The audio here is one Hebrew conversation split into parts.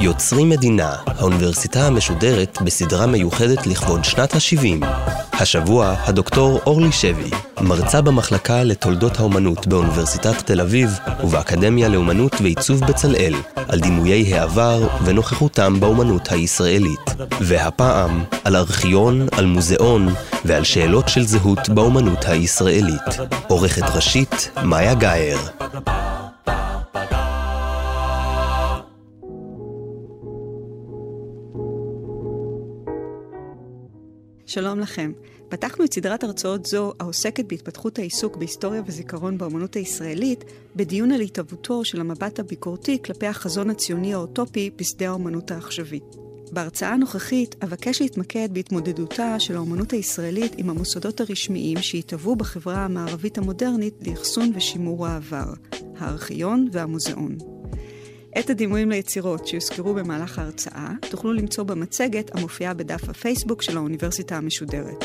יוצרים מדינה, האוניברסיטה המשודרת בסדרה מיוחדת לכבוד שנת ה-70. השבוע, הדוקטור אורלי שבי, מרצה במחלקה לתולדות האומנות באוניברסיטת תל אביב ובאקדמיה לאומנות ועיצוב בצלאל, על דימויי העבר ונוכחותם באומנות הישראלית. והפעם, על ארכיון, על מוזיאון ועל שאלות של זהות באומנות הישראלית. עורכת ראשית, מאיה גאייר. שלום לכם. פתחנו את סדרת הרצאות זו, העוסקת בהתפתחות העיסוק בהיסטוריה וזיכרון באמנות הישראלית, בדיון על התהוותו של המבט הביקורתי כלפי החזון הציוני האוטופי בשדה האמנות העכשווית. בהרצאה הנוכחית אבקש להתמקד בהתמודדותה של האמנות הישראלית עם המוסדות הרשמיים שהתהוו בחברה המערבית המודרנית לאחסון ושימור העבר, הארכיון והמוזיאון. את הדימויים ליצירות שיוזכרו במהלך ההרצאה תוכלו למצוא במצגת המופיעה בדף הפייסבוק של האוניברסיטה המשודרת.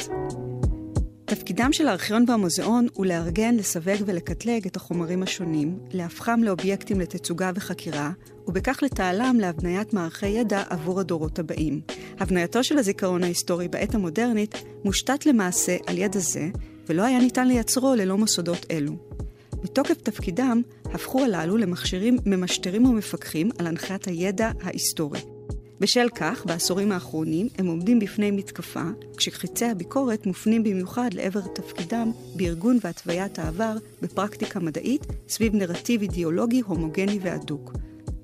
תפקידם של הארכיון והמוזיאון הוא לארגן, לסווג ולקטלג את החומרים השונים, להפכם לאובייקטים לתצוגה וחקירה, ובכך לתעלם להבניית מערכי ידע עבור הדורות הבאים. הבנייתו של הזיכרון ההיסטורי בעת המודרנית מושתת למעשה על ידע זה, ולא היה ניתן לייצרו ללא מוסדות אלו. מתוקף תפקידם, הפכו הללו למכשירים ממשטרים ומפקחים על הנחיית הידע ההיסטורי. בשל כך, בעשורים האחרונים הם עומדים בפני מתקפה, כשחיצי הביקורת מופנים במיוחד לעבר תפקידם בארגון והתוויית העבר בפרקטיקה מדעית סביב נרטיב אידיאולוגי הומוגני והדוק.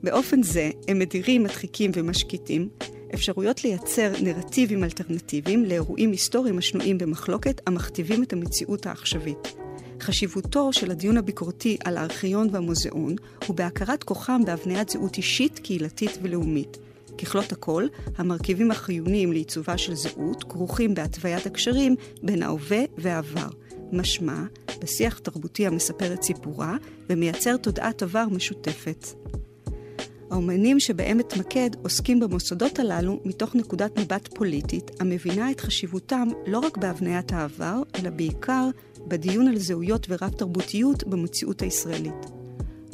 באופן זה הם מדירים, מדחיקים ומשקיטים אפשרויות לייצר נרטיבים אלטרנטיביים לאירועים היסטוריים השנויים במחלוקת המכתיבים את המציאות העכשווית. חשיבותו של הדיון הביקורתי על הארכיון והמוזיאון הוא בהכרת כוחם בהבניית זהות אישית, קהילתית ולאומית. ככלות הכל, המרכיבים החיוניים לעיצובה של זהות כרוכים בהתוויית הקשרים בין ההווה והעבר. משמע, בשיח תרבותי המספר את סיפורה ומייצר תודעת עבר משותפת. האומנים שבהם אתמקד עוסקים במוסדות הללו מתוך נקודת מבט פוליטית, המבינה את חשיבותם לא רק בהבניית העבר, אלא בעיקר בדיון על זהויות ורב-תרבותיות במציאות הישראלית.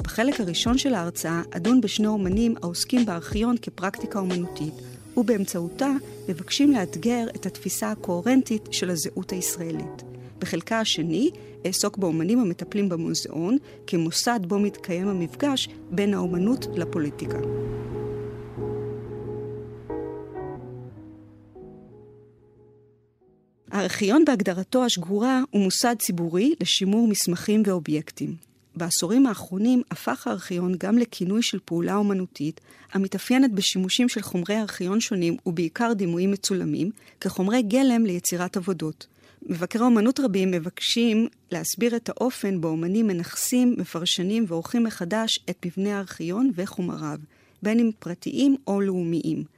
בחלק הראשון של ההרצאה אדון בשני אומנים העוסקים בארכיון כפרקטיקה אומנותית, ובאמצעותה מבקשים לאתגר את התפיסה הקוהרנטית של הזהות הישראלית. בחלקה השני אעסוק באומנים המטפלים במוזיאון כמוסד בו מתקיים המפגש בין האומנות לפוליטיקה. הארכיון בהגדרתו השגורה הוא מוסד ציבורי לשימור מסמכים ואובייקטים. בעשורים האחרונים הפך הארכיון גם לכינוי של פעולה אומנותית, המתאפיינת בשימושים של חומרי ארכיון שונים ובעיקר דימויים מצולמים, כחומרי גלם ליצירת עבודות. מבקרי אומנות רבים מבקשים להסביר את האופן בו אומנים מנכסים, מפרשנים ועורכים מחדש את מבנה הארכיון וחומריו, בין אם פרטיים או לאומיים.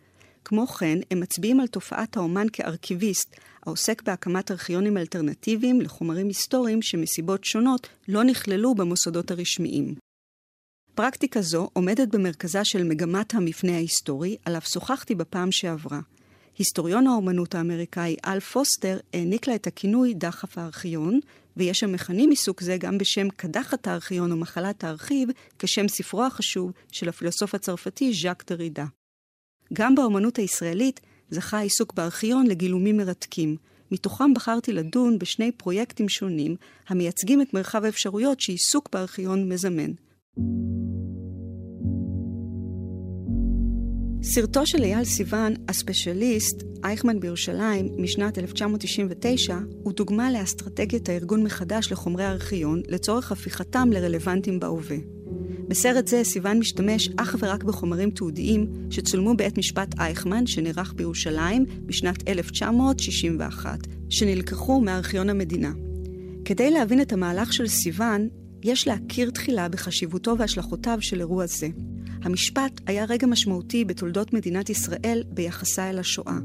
כמו כן, הם מצביעים על תופעת האומן כארכיביסט, העוסק בהקמת ארכיונים אלטרנטיביים לחומרים היסטוריים שמסיבות שונות לא נכללו במוסדות הרשמיים. פרקטיקה זו עומדת במרכזה של מגמת המפנה ההיסטורי, עליו שוחחתי בפעם שעברה. היסטוריון האומנות האמריקאי אל פוסטר העניק לה את הכינוי דחף הארכיון, ויש המכנים מסוג זה גם בשם קדחת הארכיון או מחלת הארכיב, כשם ספרו החשוב של הפילוסוף הצרפתי ז'אק דרידה. גם באומנות הישראלית זכה העיסוק בארכיון לגילומים מרתקים. מתוכם בחרתי לדון בשני פרויקטים שונים המייצגים את מרחב האפשרויות שעיסוק בארכיון מזמן. סרטו של אייל סיוון, הספיישליסט, אייכמן בירושלים, משנת 1999, הוא דוגמה לאסטרטגיית הארגון מחדש לחומרי הארכיון, לצורך הפיכתם לרלוונטיים בהווה. בסרט זה סיוון משתמש אך ורק בחומרים תיעודיים שצולמו בעת משפט אייכמן, שנערך בירושלים בשנת 1961, שנלקחו מארכיון המדינה. כדי להבין את המהלך של סיוון, יש להכיר תחילה בחשיבותו והשלכותיו של אירוע זה. המשפט היה רגע משמעותי בתולדות מדינת ישראל ביחסה אל השואה.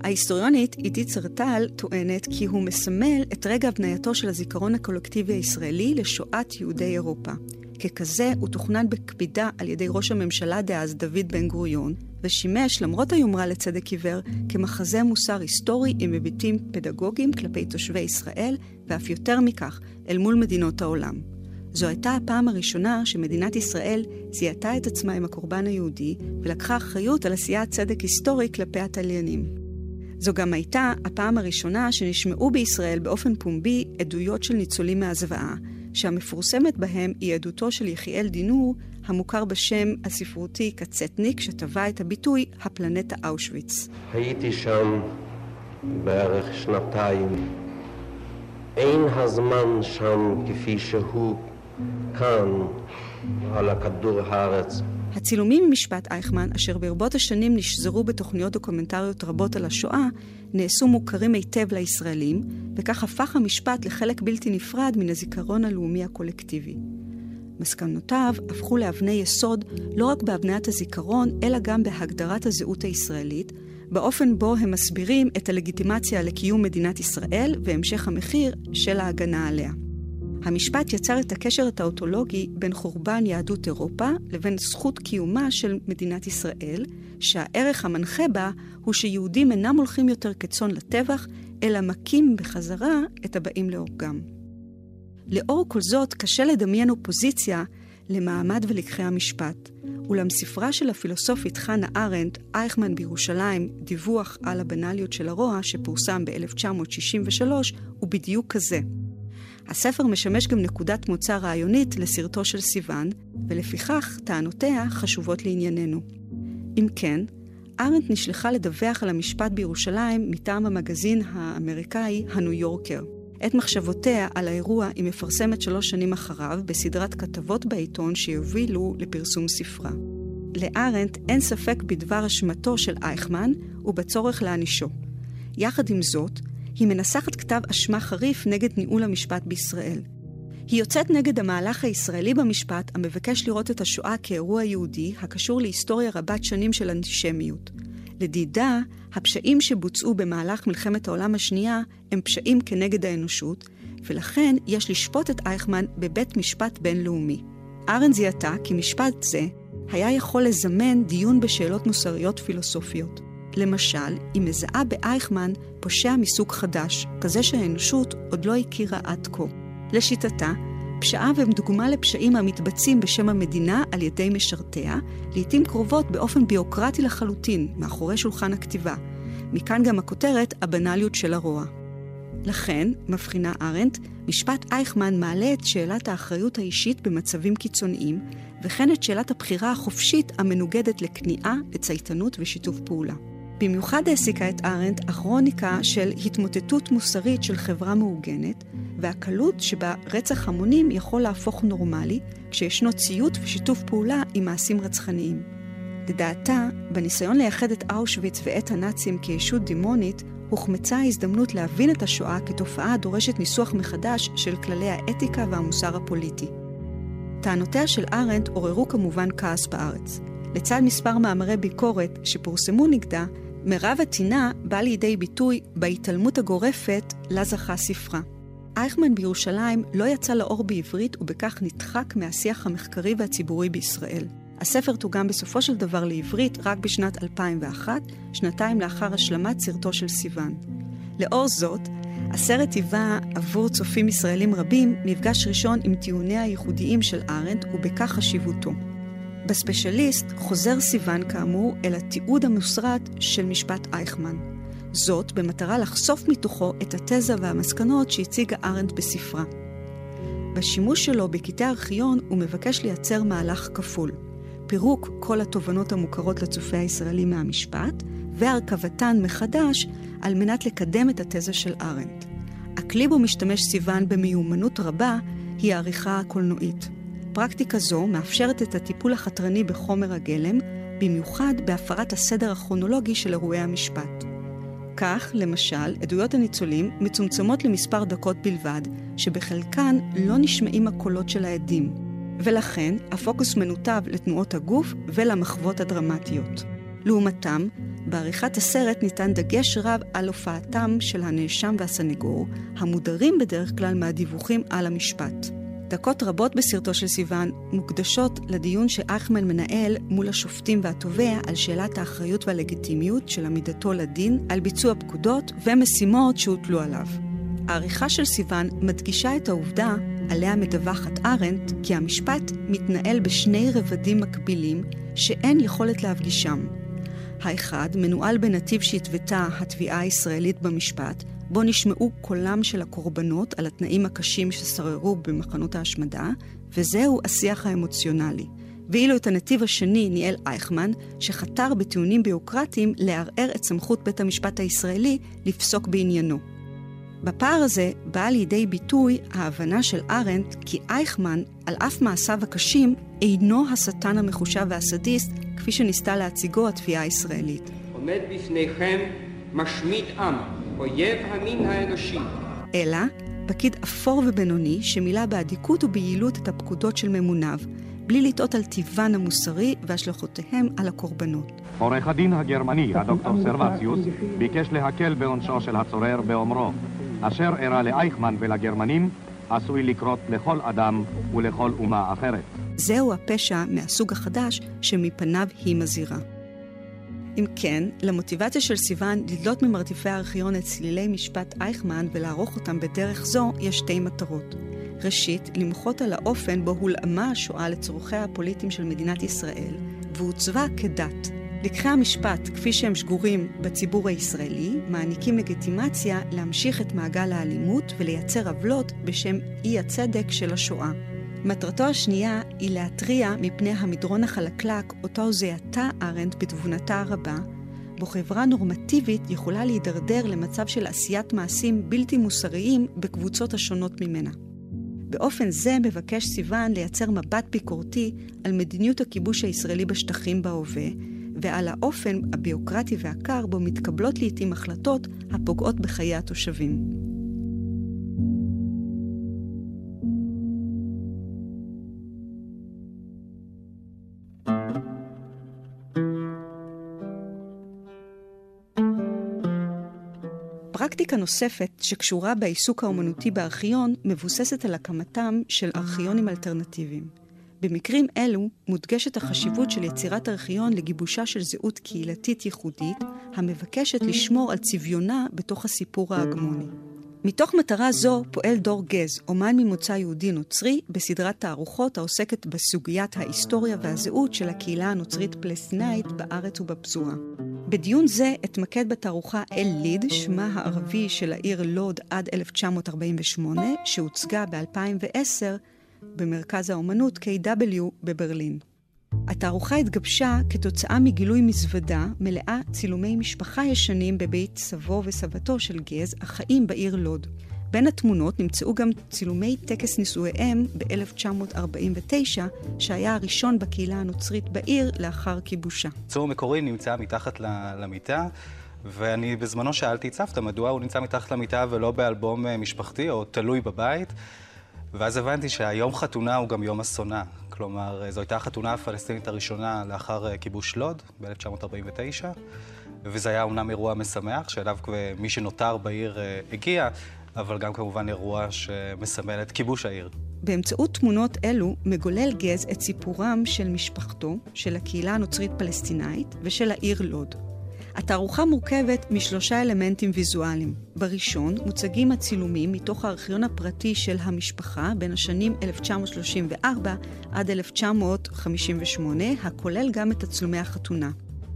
ההיסטוריונית עידית סרטל טוענת כי הוא מסמל את רגע הבנייתו של הזיכרון הקולקטיבי הישראלי לשואת יהודי אירופה. ככזה הוא תוכנן בקפידה על ידי ראש הממשלה דאז דוד בן גוריון, ושימש, למרות היומרה לצדק עיוור, כמחזה מוסר היסטורי עם היבטים פדגוגיים כלפי תושבי ישראל, ואף יותר מכך, אל מול מדינות העולם. זו הייתה הפעם הראשונה שמדינת ישראל זיהתה את עצמה עם הקורבן היהודי, ולקחה אחריות על עשיית צדק היסטורי כלפי התליינים. זו גם הייתה הפעם הראשונה שנשמעו בישראל באופן פומבי עדויות של ניצולים מהזוועה, שהמפורסמת בהם היא עדותו של יחיאל דינור, המוכר בשם הספרותי קצטניק, שטבע את הביטוי הפלנטה אושוויץ. הייתי שם בערך שנתיים. אין הזמן שם כפי שהוא כאן, על הכדור הארץ. הצילומים ממשפט אייכמן, אשר ברבות השנים נשזרו בתוכניות דוקומנטריות רבות על השואה, נעשו מוכרים היטב לישראלים, וכך הפך המשפט לחלק בלתי נפרד מן הזיכרון הלאומי הקולקטיבי. מסקנותיו הפכו לאבני יסוד לא רק בהבניית הזיכרון, אלא גם בהגדרת הזהות הישראלית, באופן בו הם מסבירים את הלגיטימציה לקיום מדינת ישראל והמשך המחיר של ההגנה עליה. המשפט יצר את הקשר הטאוטולוגי בין חורבן יהדות אירופה לבין זכות קיומה של מדינת ישראל, שהערך המנחה בה הוא שיהודים אינם הולכים יותר כצאן לטבח, אלא מכים בחזרה את הבאים להורגם. לאור כל זאת, קשה לדמיין אופוזיציה למעמד ולקחי המשפט. אולם ספרה של הפילוסופית חנה ארנדט, אייכמן בירושלים, דיווח על הבנאליות של הרוע, שפורסם ב-1963, הוא בדיוק כזה. הספר משמש גם נקודת מוצא רעיונית לסרטו של סיוון, ולפיכך טענותיה חשובות לענייננו. אם כן, ארנט נשלחה לדווח על המשפט בירושלים מטעם המגזין האמריקאי הניו יורקר. את מחשבותיה על האירוע היא מפרסמת שלוש שנים אחריו בסדרת כתבות בעיתון שיובילו לפרסום ספרה. לארנט אין ספק בדבר אשמתו של אייכמן ובצורך להענישו. יחד עם זאת, היא מנסחת כתב אשמה חריף נגד ניהול המשפט בישראל. היא יוצאת נגד המהלך הישראלי במשפט המבקש לראות את השואה כאירוע יהודי הקשור להיסטוריה רבת שנים של אנטישמיות. לדידה, הפשעים שבוצעו במהלך מלחמת העולם השנייה הם פשעים כנגד האנושות, ולכן יש לשפוט את אייכמן בבית משפט בינלאומי. ארן זיהתה כי משפט זה היה יכול לזמן דיון בשאלות מוסריות פילוסופיות. למשל, היא מזהה באייכמן פושע מסוג חדש, כזה שהאנושות עוד לא הכירה עד כה. לשיטתה, פשעיו הם דוגמה לפשעים המתבצעים בשם המדינה על ידי משרתיה, לעתים קרובות באופן ביוקרטי לחלוטין, מאחורי שולחן הכתיבה. מכאן גם הכותרת, הבנאליות של הרוע. לכן, מבחינה ארנט, משפט אייכמן מעלה את שאלת האחריות האישית במצבים קיצוניים, וכן את שאלת הבחירה החופשית המנוגדת לכניעה, לצייתנות ושיתוף פעולה. במיוחד העסיקה את ארנט הכרוניקה של התמוטטות מוסרית של חברה מאורגנת, והקלות שבה רצח המונים יכול להפוך נורמלי, כשישנו ציות ושיתוף פעולה עם מעשים רצחניים. לדעתה, בניסיון לייחד את אושוויץ ואת הנאצים כישות דימונית, הוחמצה ההזדמנות להבין את השואה כתופעה הדורשת ניסוח מחדש של כללי האתיקה והמוסר הפוליטי. טענותיה של ארנט עוררו כמובן כעס בארץ. לצד מספר מאמרי ביקורת שפורסמו נגדה, מרב הטינה בא לידי ביטוי בהתעלמות הגורפת לה זכה ספרה. אייכמן בירושלים לא יצא לאור בעברית ובכך נדחק מהשיח המחקרי והציבורי בישראל. הספר תורגם בסופו של דבר לעברית רק בשנת 2001, שנתיים לאחר השלמת סרטו של סיוון. לאור זאת, הסרט היווה עבור צופים ישראלים רבים מפגש ראשון עם טיעוניה הייחודיים של ארנד ובכך חשיבותו. בספיישליסט חוזר סיוון כאמור אל התיעוד המוסרט של משפט אייכמן. זאת במטרה לחשוף מתוכו את התזה והמסקנות שהציגה ארנדט בספרה. בשימוש שלו בקטעי ארכיון הוא מבקש לייצר מהלך כפול. פירוק כל התובנות המוכרות לצופה הישראלי מהמשפט, והרכבתן מחדש על מנת לקדם את התזה של ארנדט. הכלי בו משתמש סיוון במיומנות רבה היא העריכה הקולנועית. פרקטיקה זו מאפשרת את הטיפול החתרני בחומר הגלם, במיוחד בהפרת הסדר הכרונולוגי של אירועי המשפט. כך, למשל, עדויות הניצולים מצומצמות למספר דקות בלבד, שבחלקן לא נשמעים הקולות של העדים, ולכן הפוקוס מנותב לתנועות הגוף ולמחוות הדרמטיות. לעומתם, בעריכת הסרט ניתן דגש רב על הופעתם של הנאשם והסנגור, המודרים בדרך כלל מהדיווחים על המשפט. דקות רבות בסרטו של סיוון מוקדשות לדיון שאייכמן מנהל מול השופטים והתובע על שאלת האחריות והלגיטימיות של עמידתו לדין על ביצוע פקודות ומשימות שהוטלו עליו. העריכה של סיוון מדגישה את העובדה עליה מדווחת ארנדט כי המשפט מתנהל בשני רבדים מקבילים שאין יכולת להפגישם. האחד מנוהל בנתיב שהתוותה התביעה הישראלית במשפט, בו נשמעו קולם של הקורבנות על התנאים הקשים ששררו במחנות ההשמדה, וזהו השיח האמוציונלי. ואילו את הנתיב השני ניהל אייכמן, שחתר בטיעונים ביוקרטיים לערער את סמכות בית המשפט הישראלי לפסוק בעניינו. בפער הזה באה לידי ביטוי ההבנה של ארנדט כי אייכמן, על אף מעשיו הקשים, אינו השטן המחושב והסדיסט, כפי שניסתה להציגו התביעה הישראלית. עומד בפניכם משמיד עם, אויב המין האנושי. אלא פקיד אפור ובינוני שמילא באדיקות וביעילות את הפקודות של ממוניו, בלי לטעות על טיבן המוסרי והשלכותיהם על הקורבנות. עורך הדין הגרמני, הדוקטור סרווציוס, ביקש להקל בעונשו של הצורר באומרו אשר אירע לאייכמן ולגרמנים עשוי לקרות לכל אדם ולכל אומה אחרת. זהו הפשע מהסוג החדש שמפניו היא מזהירה. אם כן, למוטיבציה של סיוון לדלות ממרתפי הארכיון את צלילי משפט אייכמן ולערוך אותם בדרך זו, יש שתי מטרות. ראשית, למחות על האופן בו הולאמה השואה לצורכיה הפוליטיים של מדינת ישראל, ועוצבה כדת. לקחי המשפט, כפי שהם שגורים בציבור הישראלי, מעניקים לגיטימציה להמשיך את מעגל האלימות ולייצר עוולות בשם אי הצדק של השואה. מטרתו השנייה היא להתריע מפני המדרון החלקלק אותו זיהתה ארנדט בתבונתה הרבה, בו חברה נורמטיבית יכולה להידרדר למצב של עשיית מעשים בלתי מוסריים בקבוצות השונות ממנה. באופן זה מבקש סיוון לייצר מבט ביקורתי על מדיניות הכיבוש הישראלי בשטחים בהווה, ועל האופן הביוקרטי והקר בו מתקבלות לעתים החלטות הפוגעות בחיי התושבים. פרקטיקה נוספת שקשורה בעיסוק האומנותי בארכיון מבוססת על הקמתם של ארכיונים אלטרנטיביים. במקרים אלו מודגשת החשיבות של יצירת ארכיון לגיבושה של זהות קהילתית ייחודית, המבקשת לשמור על צביונה בתוך הסיפור ההגמוני. מתוך מטרה זו פועל דור גז, אומן ממוצא יהודי נוצרי, בסדרת תערוכות העוסקת בסוגיית ההיסטוריה והזהות של הקהילה הנוצרית-פלסטינאית בארץ ובפזורה. בדיון זה אתמקד בתערוכה אל-ליד, שמה הערבי של העיר לוד עד 1948, שהוצגה ב-2010 במרכז האומנות KW בברלין. התערוכה התגבשה כתוצאה מגילוי מזוודה מלאה צילומי משפחה ישנים בבית סבו וסבתו של גז, החיים בעיר לוד. בין התמונות נמצאו גם צילומי טקס נישואיהם ב-1949, שהיה הראשון בקהילה הנוצרית בעיר לאחר כיבושה. צור מקורי נמצא מתחת למיטה, ואני בזמנו שאלתי את סבתא מדוע הוא נמצא מתחת למיטה ולא באלבום אה, משפחתי או תלוי בבית. ואז הבנתי שהיום חתונה הוא גם יום אסונה. כלומר, זו הייתה החתונה הפלסטינית הראשונה לאחר אה, כיבוש לוד ב-1949, וזה היה אומנם אירוע משמח, שאליו מי שנותר בעיר אה, הגיע, אבל גם כמובן אירוע שמסמל את כיבוש העיר. באמצעות תמונות אלו מגולל גז את סיפורם של משפחתו, של הקהילה הנוצרית-פלסטינאית ושל העיר לוד. התערוכה מורכבת משלושה אלמנטים ויזואליים. בראשון מוצגים הצילומים מתוך הארכיון הפרטי של המשפחה בין השנים 1934 עד 1958, הכולל גם את תצלומי החתונה.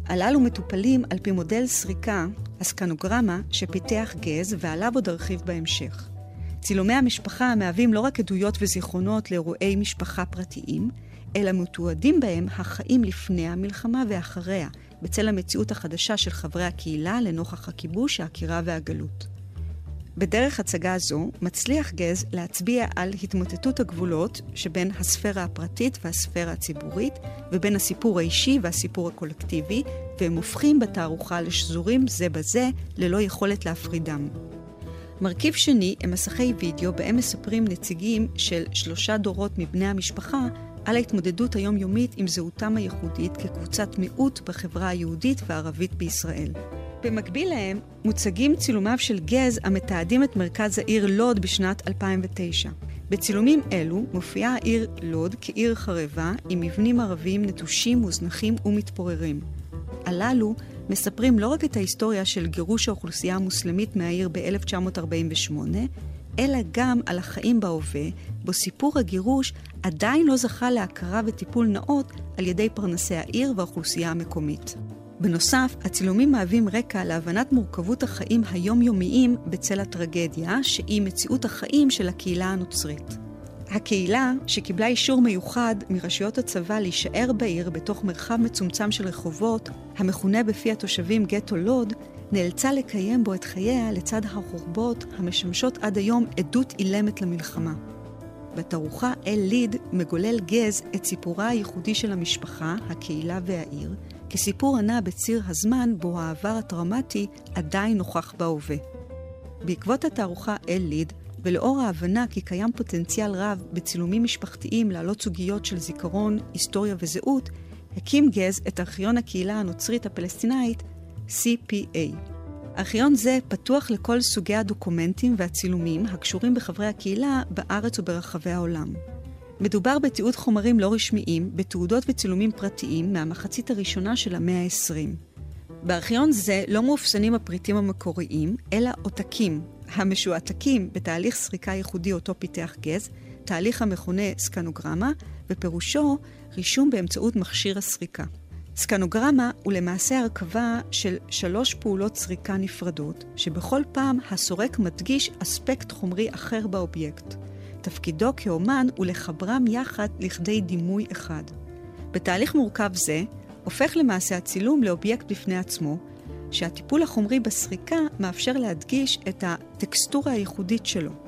הללו מטופלים על פי מודל סריקה, הסקנוגרמה, שפיתח גז ועליו עוד ארחיב בהמשך. צילומי המשפחה מהווים לא רק עדויות וזיכרונות לאירועי משפחה פרטיים, אלא מתועדים בהם החיים לפני המלחמה ואחריה, בצל המציאות החדשה של חברי הקהילה לנוכח הכיבוש, העקירה והגלות. בדרך הצגה זו מצליח גז להצביע על התמוטטות הגבולות שבין הספירה הפרטית והספירה הציבורית, ובין הסיפור האישי והסיפור הקולקטיבי, והם הופכים בתערוכה לשזורים זה בזה, ללא יכולת להפרידם. מרכיב שני הם מסכי וידאו בהם מספרים נציגים של שלושה דורות מבני המשפחה על ההתמודדות היומיומית עם זהותם הייחודית כקבוצת מיעוט בחברה היהודית והערבית בישראל. במקביל להם מוצגים צילומיו של גז המתעדים את מרכז העיר לוד בשנת 2009. בצילומים אלו מופיעה העיר לוד כעיר חרבה עם מבנים ערביים נטושים, מוזנחים ומתפוררים. הללו מספרים לא רק את ההיסטוריה של גירוש האוכלוסייה המוסלמית מהעיר ב-1948, אלא גם על החיים בהווה, בו סיפור הגירוש עדיין לא זכה להכרה וטיפול נאות על ידי פרנסי העיר והאוכלוסייה המקומית. בנוסף, הצילומים מהווים רקע להבנת מורכבות החיים היומיומיים בצל הטרגדיה, שהיא מציאות החיים של הקהילה הנוצרית. הקהילה, שקיבלה אישור מיוחד מרשויות הצבא להישאר בעיר בתוך מרחב מצומצם של רחובות, המכונה בפי התושבים גטו לוד, נאלצה לקיים בו את חייה לצד החורבות המשמשות עד היום עדות אילמת למלחמה. בתערוכה אל ליד מגולל גז את סיפורה הייחודי של המשפחה, הקהילה והעיר, כסיפור הנע בציר הזמן בו העבר הטראומטי עדיין נוכח בהווה. בעקבות התערוכה אל ליד, ולאור ההבנה כי קיים פוטנציאל רב בצילומים משפחתיים להעלות סוגיות של זיכרון, היסטוריה וזהות, הקים גז את ארכיון הקהילה הנוצרית הפלסטינאית CPA. ארכיון זה פתוח לכל סוגי הדוקומנטים והצילומים הקשורים בחברי הקהילה בארץ וברחבי העולם. מדובר בתיעוד חומרים לא רשמיים, בתעודות וצילומים פרטיים מהמחצית הראשונה של המאה ה-20. בארכיון זה לא מאופסנים הפריטים המקוריים, אלא עותקים, המשועתקים בתהליך סריקה ייחודי אותו פיתח גז, תהליך המכונה סקנוגרמה, ופירושו רישום באמצעות מכשיר הסריקה. סקנוגרמה הוא למעשה הרכבה של שלוש פעולות סריקה נפרדות, שבכל פעם הסורק מדגיש אספקט חומרי אחר באובייקט. תפקידו כאומן הוא לחברם יחד לכדי דימוי אחד. בתהליך מורכב זה, הופך למעשה הצילום לאובייקט בפני עצמו, שהטיפול החומרי בסריקה מאפשר להדגיש את הטקסטורה הייחודית שלו.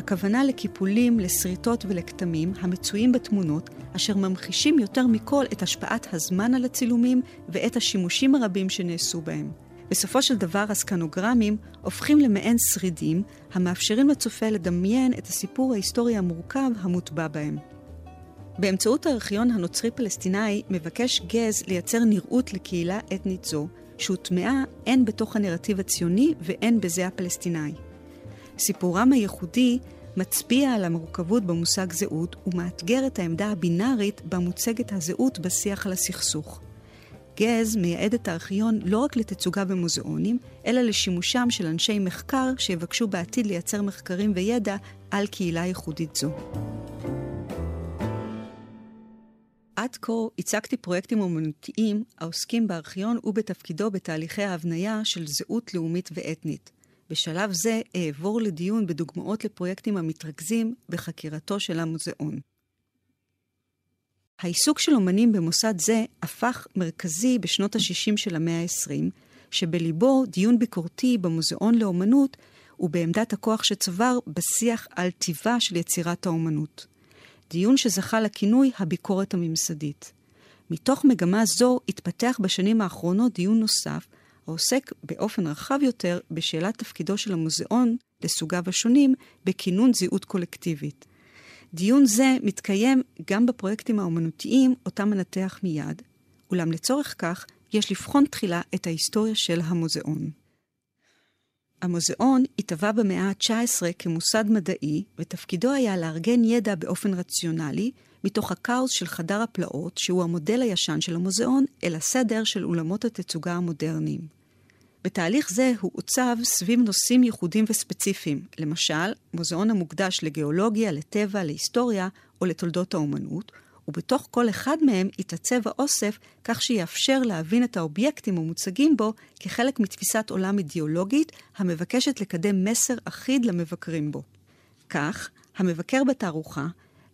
הכוונה לקיפולים, לשריטות ולכתמים המצויים בתמונות, אשר ממחישים יותר מכל את השפעת הזמן על הצילומים ואת השימושים הרבים שנעשו בהם. בסופו של דבר הסקנוגרמים הופכים למעין שרידים המאפשרים לצופה לדמיין את הסיפור ההיסטורי המורכב המוטבע בהם. באמצעות הארכיון הנוצרי-פלסטיני מבקש גז לייצר נראות לקהילה אתנית זו, שהוטמעה הן בתוך הנרטיב הציוני והן בזה הפלסטיני. סיפורם הייחודי מצביע על המורכבות במושג זהות ומאתגר את העמדה הבינארית בה מוצגת הזהות בשיח על הסכסוך. גז מייעד את הארכיון לא רק לתצוגה במוזיאונים, אלא לשימושם של אנשי מחקר שיבקשו בעתיד לייצר מחקרים וידע על קהילה ייחודית זו. עד כה הצגתי פרויקטים אומנותיים העוסקים בארכיון ובתפקידו בתהליכי ההבניה של זהות לאומית ואתנית. בשלב זה אעבור לדיון בדוגמאות לפרויקטים המתרכזים בחקירתו של המוזיאון. העיסוק של אומנים במוסד זה הפך מרכזי בשנות ה-60 של המאה ה-20, שבליבו דיון ביקורתי במוזיאון לאומנות ובעמדת הכוח שצבר בשיח על טיבה של יצירת האומנות. דיון שזכה לכינוי הביקורת הממסדית. מתוך מגמה זו התפתח בשנים האחרונות דיון נוסף, העוסק באופן רחב יותר בשאלת תפקידו של המוזיאון לסוגיו השונים בכינון זהות קולקטיבית. דיון זה מתקיים גם בפרויקטים האומנותיים אותם מנתח מיד, אולם לצורך כך יש לבחון תחילה את ההיסטוריה של המוזיאון. המוזיאון התהווה במאה ה-19 כמוסד מדעי, ותפקידו היה לארגן ידע באופן רציונלי, מתוך הכאוס של חדר הפלאות, שהוא המודל הישן של המוזיאון, אל הסדר של אולמות התצוגה המודרניים. בתהליך זה הוא עוצב סביב נושאים ייחודיים וספציפיים, למשל, מוזיאון המוקדש לגיאולוגיה, לטבע, להיסטוריה או לתולדות האומנות, ובתוך כל אחד מהם יתעצב האוסף כך שיאפשר להבין את האובייקטים המוצגים בו כחלק מתפיסת עולם אידיאולוגית המבקשת לקדם מסר אחיד למבקרים בו. כך, המבקר בתערוכה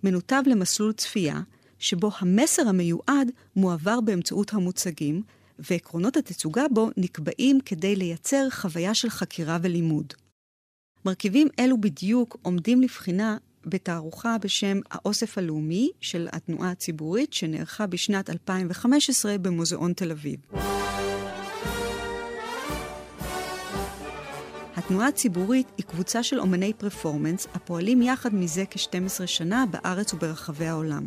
מנותב למסלול צפייה, שבו המסר המיועד מועבר באמצעות המוצגים, ועקרונות התצוגה בו נקבעים כדי לייצר חוויה של חקירה ולימוד. מרכיבים אלו בדיוק עומדים לבחינה בתערוכה בשם האוסף הלאומי של התנועה הציבורית, שנערכה בשנת 2015 במוזיאון תל אביב. התנועה הציבורית היא קבוצה של אומני פרפורמנס הפועלים יחד מזה כ-12 שנה בארץ וברחבי העולם.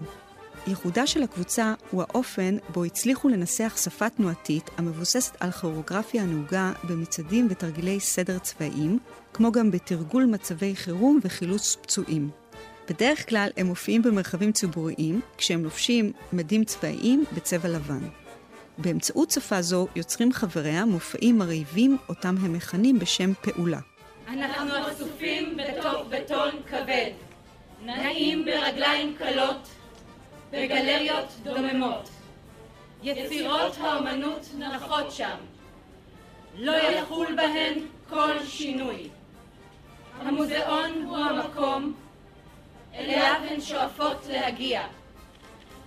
ייחודה של הקבוצה הוא האופן בו הצליחו לנסח שפה תנועתית המבוססת על כוריאוגרפיה הנהוגה במצעדים ותרגילי סדר צבאיים, כמו גם בתרגול מצבי חירום וחילוץ פצועים. בדרך כלל הם מופיעים במרחבים ציבוריים, כשהם לובשים מדים צבאיים בצבע לבן. באמצעות שפה זו יוצרים חבריה מופעים מרהיבים אותם הם מכנים בשם פעולה. אנחנו אסופים בתוך בטון כבד, נעים ברגליים קלות, בגלריות דוממות. יצירות האומנות נחות שם. לא יחול בהן כל שינוי. המוזיאון הוא המקום אליו הן שואפות להגיע.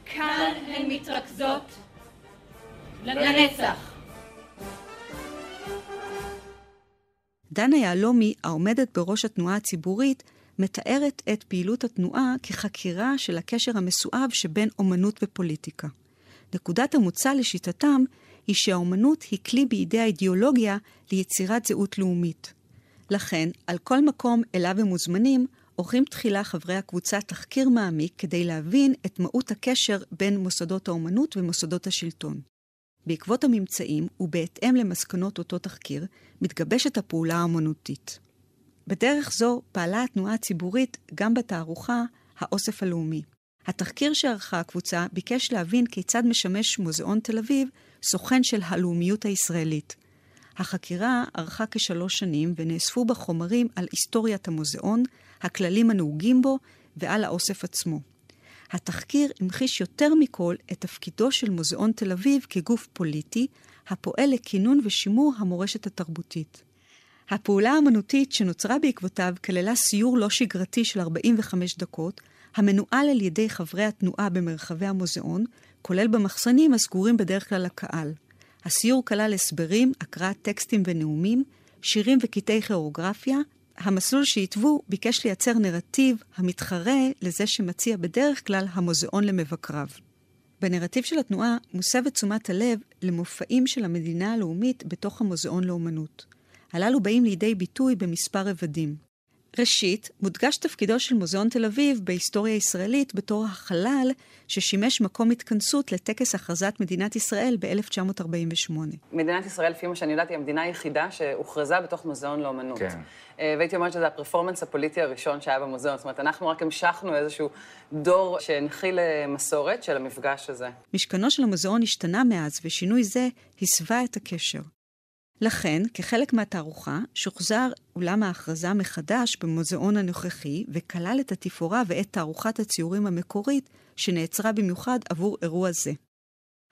כאן הן מתרכזות לנצח. דנה יהלומי, העומדת בראש התנועה הציבורית, מתארת את פעילות התנועה כחקירה של הקשר המסואב שבין אומנות ופוליטיקה. נקודת המוצא לשיטתם היא שהאומנות היא כלי בידי האידיאולוגיה ליצירת זהות לאומית. לכן, על כל מקום אליו הם מוזמנים, עורכים תחילה חברי הקבוצה תחקיר מעמיק כדי להבין את מהות הקשר בין מוסדות האומנות ומוסדות השלטון. בעקבות הממצאים, ובהתאם למסקנות אותו תחקיר, מתגבשת הפעולה האומנותית. בדרך זו פעלה התנועה הציבורית גם בתערוכה האוסף הלאומי. התחקיר שערכה הקבוצה ביקש להבין כיצד משמש מוזיאון תל אביב סוכן של הלאומיות הישראלית. החקירה ארכה כשלוש שנים ונאספו בה חומרים על היסטוריית המוזיאון, הכללים הנהוגים בו ועל האוסף עצמו. התחקיר המחיש יותר מכל את תפקידו של מוזיאון תל אביב כגוף פוליטי, הפועל לכינון ושימור המורשת התרבותית. הפעולה האמנותית שנוצרה בעקבותיו כללה סיור לא שגרתי של 45 דקות, המנוהל על ידי חברי התנועה במרחבי המוזיאון, כולל במחסנים הסגורים בדרך כלל לקהל. הסיור כלל הסברים, הקראת טקסטים ונאומים, שירים וקטעי כיאוגרפיה. המסלול שהתוו ביקש לייצר נרטיב המתחרה לזה שמציע בדרך כלל המוזיאון למבקריו. בנרטיב של התנועה מוסבת תשומת הלב למופעים של המדינה הלאומית בתוך המוזיאון לאומנות. הללו באים לידי ביטוי במספר רבדים. ראשית, מודגש תפקידו של מוזיאון תל אביב בהיסטוריה הישראלית בתור החלל ששימש מקום התכנסות לטקס הכרזת מדינת ישראל ב-1948. מדינת ישראל, לפי מה שאני יודעת, היא המדינה היחידה שהוכרזה בתוך מוזיאון לאומנות. כן. אה, והייתי אומרת שזה הפרפורמנס הפוליטי הראשון שהיה במוזיאון. זאת אומרת, אנחנו רק המשכנו איזשהו דור שהנחיל אה, מסורת של המפגש הזה. משכנו של המוזיאון השתנה מאז, ושינוי זה הסווה את הקשר. לכן, כחלק מהתערוכה, שוחזר אולם ההכרזה מחדש במוזיאון הנוכחי, וכלל את התפאורה ואת תערוכת הציורים המקורית, שנעצרה במיוחד עבור אירוע זה.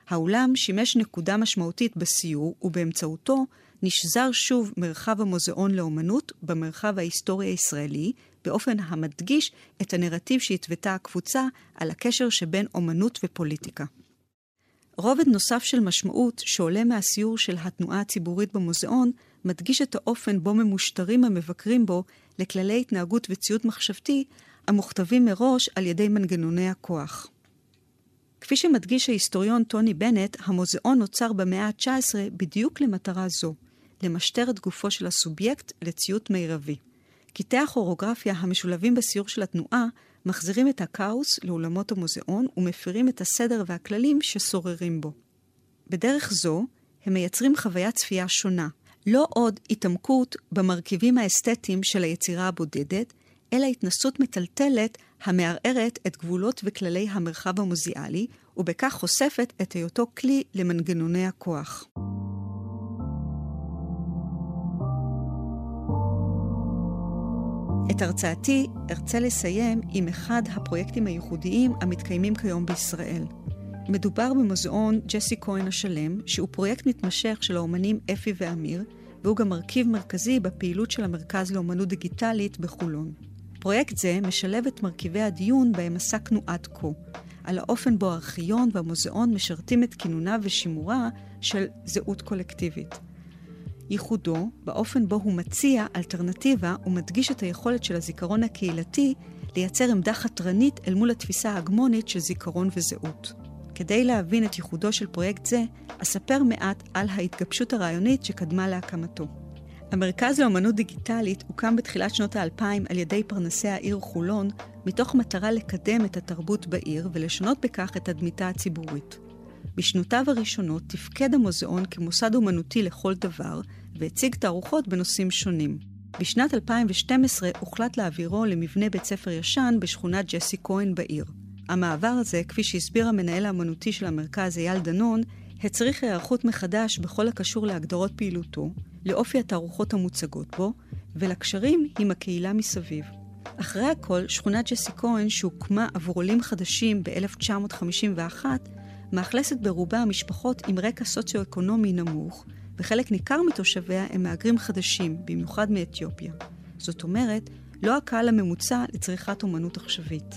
האולם שימש נקודה משמעותית בסיור, ובאמצעותו נשזר שוב מרחב המוזיאון לאומנות במרחב ההיסטורי הישראלי, באופן המדגיש את הנרטיב שהתוותה הקבוצה על הקשר שבין אומנות ופוליטיקה. רובד נוסף של משמעות שעולה מהסיור של התנועה הציבורית במוזיאון, מדגיש את האופן בו ממושטרים המבקרים בו לכללי התנהגות וציוד מחשבתי המוכתבים מראש על ידי מנגנוני הכוח. כפי שמדגיש ההיסטוריון טוני בנט, המוזיאון נוצר במאה ה-19 בדיוק למטרה זו, למשטר את גופו של הסובייקט לציות מירבי. קטעי הכוריאוגרפיה המשולבים בסיור של התנועה מחזירים את הכאוס לאולמות המוזיאון ומפירים את הסדר והכללים ששוררים בו. בדרך זו, הם מייצרים חוויית צפייה שונה, לא עוד התעמקות במרכיבים האסתטיים של היצירה הבודדת, אלא התנסות מטלטלת המערערת את גבולות וכללי המרחב המוזיאלי, ובכך חושפת את היותו כלי למנגנוני הכוח. את הרצאתי ארצה לסיים עם אחד הפרויקטים הייחודיים המתקיימים כיום בישראל. מדובר במוזיאון ג'סי כהן השלם, שהוא פרויקט מתמשך של האומנים אפי ואמיר, והוא גם מרכיב מרכזי בפעילות של המרכז לאומנות דיגיטלית בחולון. פרויקט זה משלב את מרכיבי הדיון בהם עסקנו עד כה, על האופן בו הארכיון והמוזיאון משרתים את כינונה ושימורה של זהות קולקטיבית. ייחודו באופן בו הוא מציע אלטרנטיבה ומדגיש את היכולת של הזיכרון הקהילתי לייצר עמדה חתרנית אל מול התפיסה ההגמונית של זיכרון וזהות. כדי להבין את ייחודו של פרויקט זה, אספר מעט על ההתגבשות הרעיונית שקדמה להקמתו. המרכז לאמנות דיגיטלית הוקם בתחילת שנות האלפיים על ידי פרנסי העיר חולון, מתוך מטרה לקדם את התרבות בעיר ולשנות בכך את תדמיתה הציבורית. בשנותיו הראשונות תפקד המוזיאון כמוסד אומנותי לכל דבר, והציג תערוכות בנושאים שונים. בשנת 2012 הוחלט להעבירו למבנה בית ספר ישן בשכונת ג'סי כהן בעיר. המעבר הזה, כפי שהסביר המנהל האמנותי של המרכז אייל דנון, הצריך היערכות מחדש בכל הקשור להגדרות פעילותו, לאופי התערוכות המוצגות בו, ולקשרים עם הקהילה מסביב. אחרי הכל, שכונת ג'סי כהן, שהוקמה עבור עולים חדשים ב-1951, מאכלסת ברובה משפחות עם רקע סוציו-אקונומי נמוך, וחלק ניכר מתושביה הם מהגרים חדשים, במיוחד מאתיופיה. זאת אומרת, לא הקהל הממוצע לצריכת אומנות עכשווית.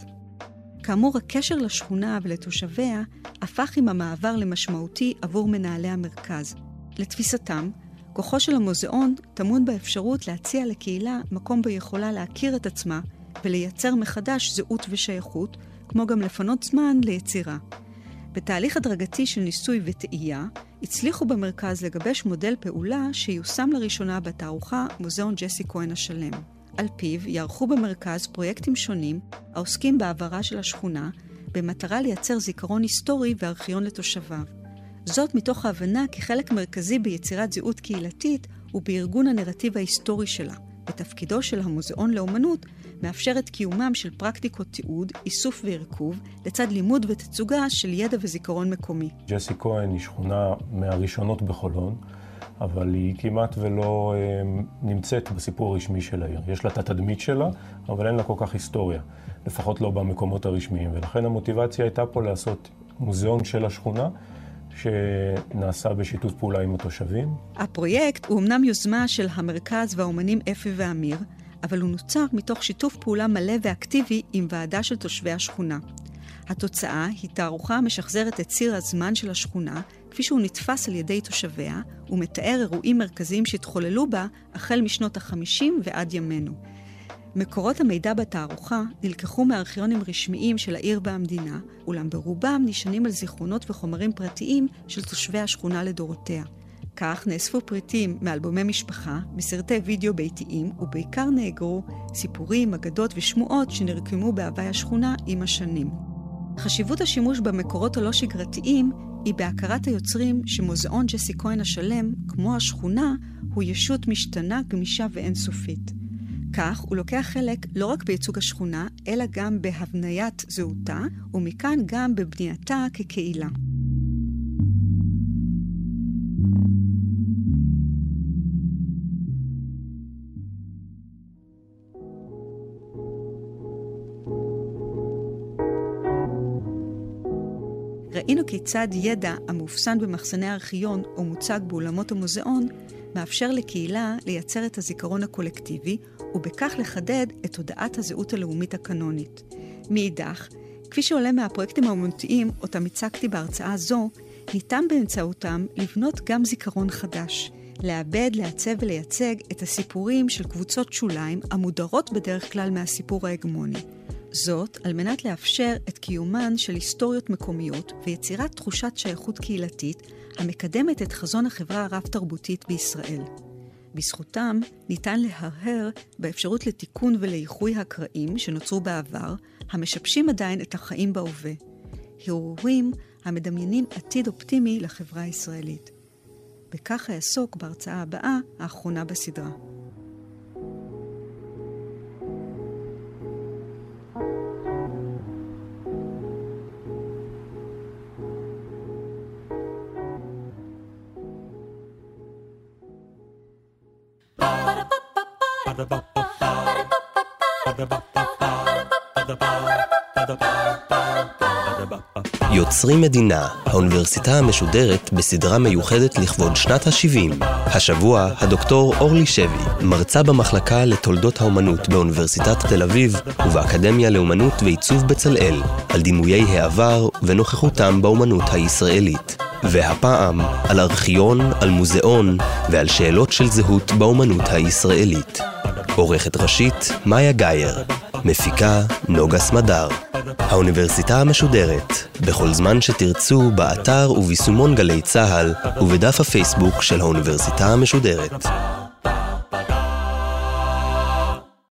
כאמור, הקשר לשכונה ולתושביה הפך עם המעבר למשמעותי עבור מנהלי המרכז. לתפיסתם, כוחו של המוזיאון טמון באפשרות להציע לקהילה מקום בו יכולה להכיר את עצמה ולייצר מחדש זהות ושייכות, כמו גם לפנות זמן ליצירה. בתהליך הדרגתי של ניסוי וטעייה, הצליחו במרכז לגבש מודל פעולה שיושם לראשונה בתערוכה מוזיאון ג'סי כהן השלם. על פיו יערכו במרכז פרויקטים שונים העוסקים בהעברה של השכונה, במטרה לייצר זיכרון היסטורי וארכיון לתושביו. זאת מתוך ההבנה כי חלק מרכזי ביצירת זהות קהילתית הוא בארגון הנרטיב ההיסטורי שלה, ותפקידו של המוזיאון לאומנות מאפשר את קיומם של פרקטיקות תיעוד, איסוף וערכוב, לצד לימוד ותצוגה של ידע וזיכרון מקומי. ג'סי כהן היא שכונה מהראשונות בחולון. אבל היא כמעט ולא אה, נמצאת בסיפור הרשמי של העיר. יש לה את התדמית שלה, אבל אין לה כל כך היסטוריה, לפחות לא במקומות הרשמיים. ולכן המוטיבציה הייתה פה לעשות מוזיאון של השכונה, שנעשה בשיתוף פעולה עם התושבים. הפרויקט הוא אמנם יוזמה של המרכז והאומנים אפי ואמיר, אבל הוא נוצר מתוך שיתוף פעולה מלא ואקטיבי עם ועדה של תושבי השכונה. התוצאה היא תערוכה המשחזרת את ציר הזמן של השכונה, כפי שהוא נתפס על ידי תושביה, ומתאר אירועים מרכזיים שהתחוללו בה החל משנות ה-50 ועד ימינו. מקורות המידע בתערוכה נלקחו מארכיונים רשמיים של העיר והמדינה, אולם ברובם נשענים על זיכרונות וחומרים פרטיים של תושבי השכונה לדורותיה. כך נאספו פריטים מאלבומי משפחה, מסרטי וידאו ביתיים, ובעיקר נאגרו סיפורים, אגדות ושמועות שנרקמו בהווי השכונה עם השנים. חשיבות השימוש במקורות הלא שגרתיים היא בהכרת היוצרים שמוזיאון ג'סי כהן השלם, כמו השכונה, הוא ישות משתנה, גמישה ואינסופית. כך הוא לוקח חלק לא רק בייצוג השכונה, אלא גם בהבניית זהותה, ומכאן גם בבנייתה כקהילה. ראינו כיצד ידע המאופסן במחסני הארכיון או מוצג באולמות המוזיאון, מאפשר לקהילה לייצר את הזיכרון הקולקטיבי, ובכך לחדד את תודעת הזהות הלאומית הקנונית. מאידך, כפי שעולה מהפרויקטים האומנותיים אותם הצגתי בהרצאה זו, ניתן באמצעותם לבנות גם זיכרון חדש, לעבד, לעצב ולייצג את הסיפורים של קבוצות שוליים המודרות בדרך כלל מהסיפור ההגמוני. זאת על מנת לאפשר את קיומן של היסטוריות מקומיות ויצירת תחושת שייכות קהילתית המקדמת את חזון החברה הרב-תרבותית בישראל. בזכותם ניתן להרהר באפשרות לתיקון ולאיחוי הקרעים שנוצרו בעבר, המשבשים עדיין את החיים בהווה. הרהורים המדמיינים עתיד אופטימי לחברה הישראלית. בכך אעסוק בהרצאה הבאה, האחרונה בסדרה. יוצרים מדינה, האוניברסיטה המשודרת בסדרה מיוחדת לכבוד שנת ה-70. השבוע, הדוקטור אורלי שבי, מרצה במחלקה לתולדות האומנות באוניברסיטת תל אביב ובאקדמיה לאומנות ועיצוב בצלאל, על דימויי העבר ונוכחותם באומנות הישראלית. והפעם על ארכיון, על מוזיאון ועל שאלות של זהות באומנות הישראלית. עורכת ראשית, מאיה גאייר. מפיקה, נוגה סמדר. האוניברסיטה המשודרת, בכל זמן שתרצו, באתר וביישומון גלי צה"ל, ובדף הפייסבוק של האוניברסיטה המשודרת.